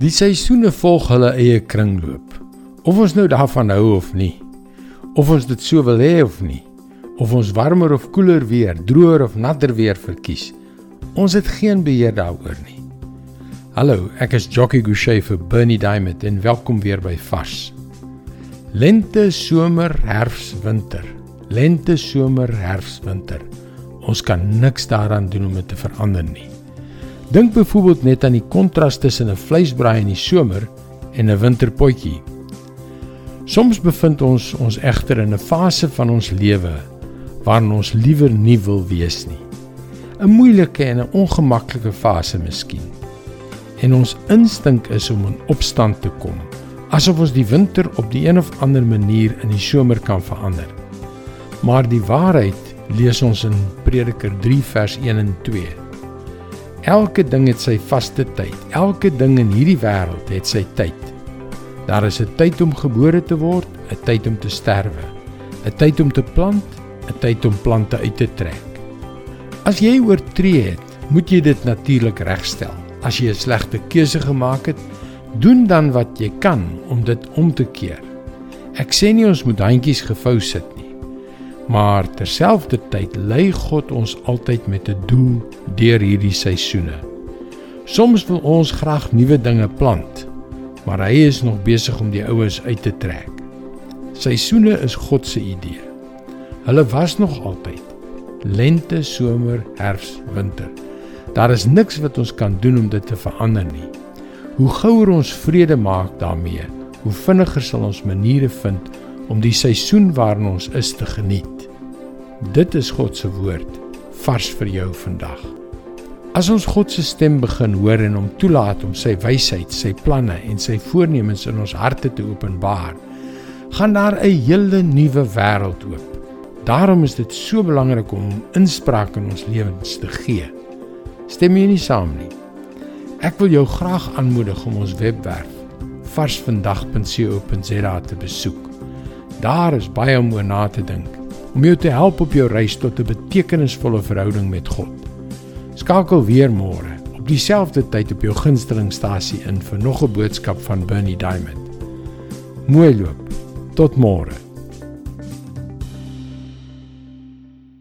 Die seisoene volg hulle eie kringloop. Of ons nou daarvan hou of nie. Of ons dit so wil hê of nie. Of ons warmer of koeler weer, droër of natter weer verkies. Ons het geen beheer daaroor nie. Hallo, ek is Jockey Gouchee vir Bernie Diamond en welkom weer by Vars. Lente, somer, herfs, winter. Lente, somer, herfs, winter. Ons kan niks daaraan doen om dit te verander nie. Dink byvoorbeeld net aan die kontras tussen 'n vleisbraai in die somer en 'n winterpotjie. Soms bevind ons ons egter in 'n fase van ons lewe waarin ons liewer nie wil wees nie. 'n Moeilike en 'n ongemaklike fase miskien. En ons instink is om in opstand te kom, asof ons die winter op die een of ander manier in die somer kan verander. Maar die waarheid lees ons in Prediker 3 vers 1 en 2. Elke ding het sy vaste tyd. Elke ding in hierdie wêreld het sy tyd. Daar is 'n tyd om gebore te word, 'n tyd om te sterwe, 'n tyd om te plant, 'n tyd om plante uit te trek. As jy oortree het, moet jy dit natuurlik regstel. As jy 'n slegte keuse gemaak het, doen dan wat jy kan om dit om te keer. Ek sê nie ons moet handjies gevou sit nie. Maar terselfdertyd lei God ons altyd met 'n doel deur hierdie seisoene. Soms wil ons graag nuwe dinge plant, maar hy is nog besig om die oues uit te trek. Seisoene is God se idee. Hulle was nog altyd lente, somer, herfs, winter. Daar is niks wat ons kan doen om dit te verander nie. Hoe gouer ons vrede maak daarmee, hoe vinniger sal ons maniere vind om die seisoen waarin ons is te geniet. Dit is God se woord vars vir jou vandag. As ons God se stem begin hoor en hom toelaat om sy wysheid, sy planne en sy voornemens in ons harte te openbaar, gaan daar 'n hele nuwe wêreld oop. Daarom is dit so belangrik om inspraak in ons lewens te gee. Stem jy nie saam nie? Ek wil jou graag aanmoedig om ons webwerf varsvandag.co.za te besoek. Daar is baie om oor na te dink om jou te help op jou reis tot 'n betekenisvolle verhouding met God. Skakel weer môre op dieselfde tyd op jou gunstelingstasie in vir nog 'n boodskap van Bernie Diamond. Mooi loop. Tot môre.